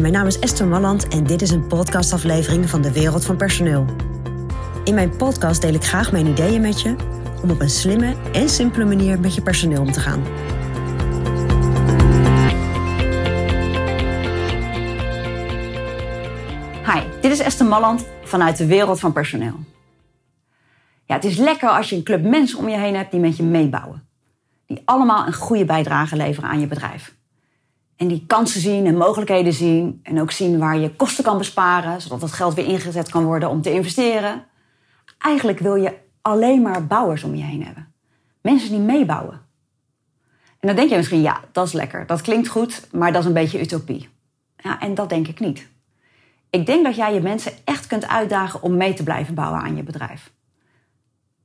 Mijn naam is Esther Malland en dit is een podcastaflevering van de Wereld van Personeel. In mijn podcast deel ik graag mijn ideeën met je om op een slimme en simpele manier met je personeel om te gaan. Hi, dit is Esther Malland vanuit de Wereld van Personeel. Ja, het is lekker als je een club mensen om je heen hebt die met je meebouwen. Die allemaal een goede bijdrage leveren aan je bedrijf. En die kansen zien en mogelijkheden zien. En ook zien waar je kosten kan besparen, zodat dat geld weer ingezet kan worden om te investeren. Eigenlijk wil je alleen maar bouwers om je heen hebben. Mensen die meebouwen. En dan denk je misschien, ja, dat is lekker. Dat klinkt goed, maar dat is een beetje utopie. Ja, en dat denk ik niet. Ik denk dat jij je mensen echt kunt uitdagen om mee te blijven bouwen aan je bedrijf.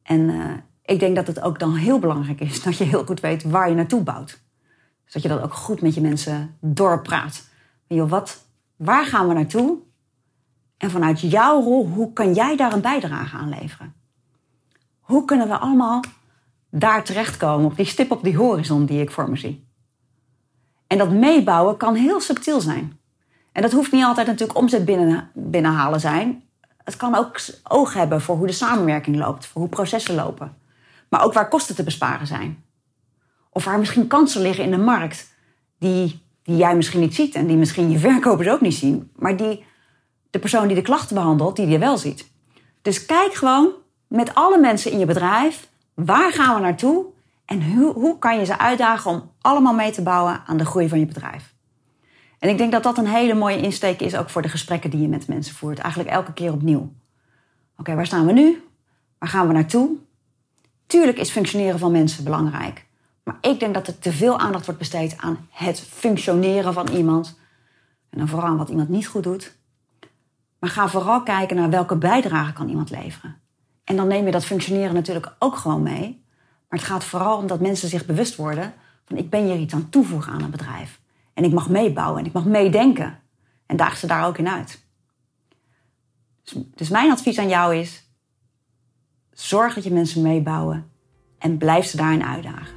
En uh, ik denk dat het ook dan heel belangrijk is dat je heel goed weet waar je naartoe bouwt. Dus dat je dat ook goed met je mensen doorpraat. Joh, wat, waar gaan we naartoe? En vanuit jouw rol, hoe kan jij daar een bijdrage aan leveren? Hoe kunnen we allemaal daar terechtkomen, op die stip op die horizon die ik voor me zie? En dat meebouwen kan heel subtiel zijn. En dat hoeft niet altijd natuurlijk omzet binnen, binnenhalen zijn. Het kan ook oog hebben voor hoe de samenwerking loopt, voor hoe processen lopen. Maar ook waar kosten te besparen zijn. Of waar misschien kansen liggen in de markt die, die jij misschien niet ziet en die misschien je verkopers ook niet zien, maar die de persoon die de klachten behandelt, die je wel ziet. Dus kijk gewoon met alle mensen in je bedrijf, waar gaan we naartoe en hoe, hoe kan je ze uitdagen om allemaal mee te bouwen aan de groei van je bedrijf. En ik denk dat dat een hele mooie insteek is ook voor de gesprekken die je met mensen voert. Eigenlijk elke keer opnieuw. Oké, waar staan we nu? Waar gaan we naartoe? Tuurlijk is functioneren van mensen belangrijk. Maar ik denk dat er te veel aandacht wordt besteed aan het functioneren van iemand. En dan vooral aan wat iemand niet goed doet. Maar ga vooral kijken naar welke bijdrage kan iemand leveren. En dan neem je dat functioneren natuurlijk ook gewoon mee. Maar het gaat vooral om dat mensen zich bewust worden van ik ben hier iets aan toevoegen aan een bedrijf. En ik mag meebouwen en ik mag meedenken. En daag ze daar ook in uit. Dus, dus mijn advies aan jou is: zorg dat je mensen meebouwen en blijf ze daarin uitdagen.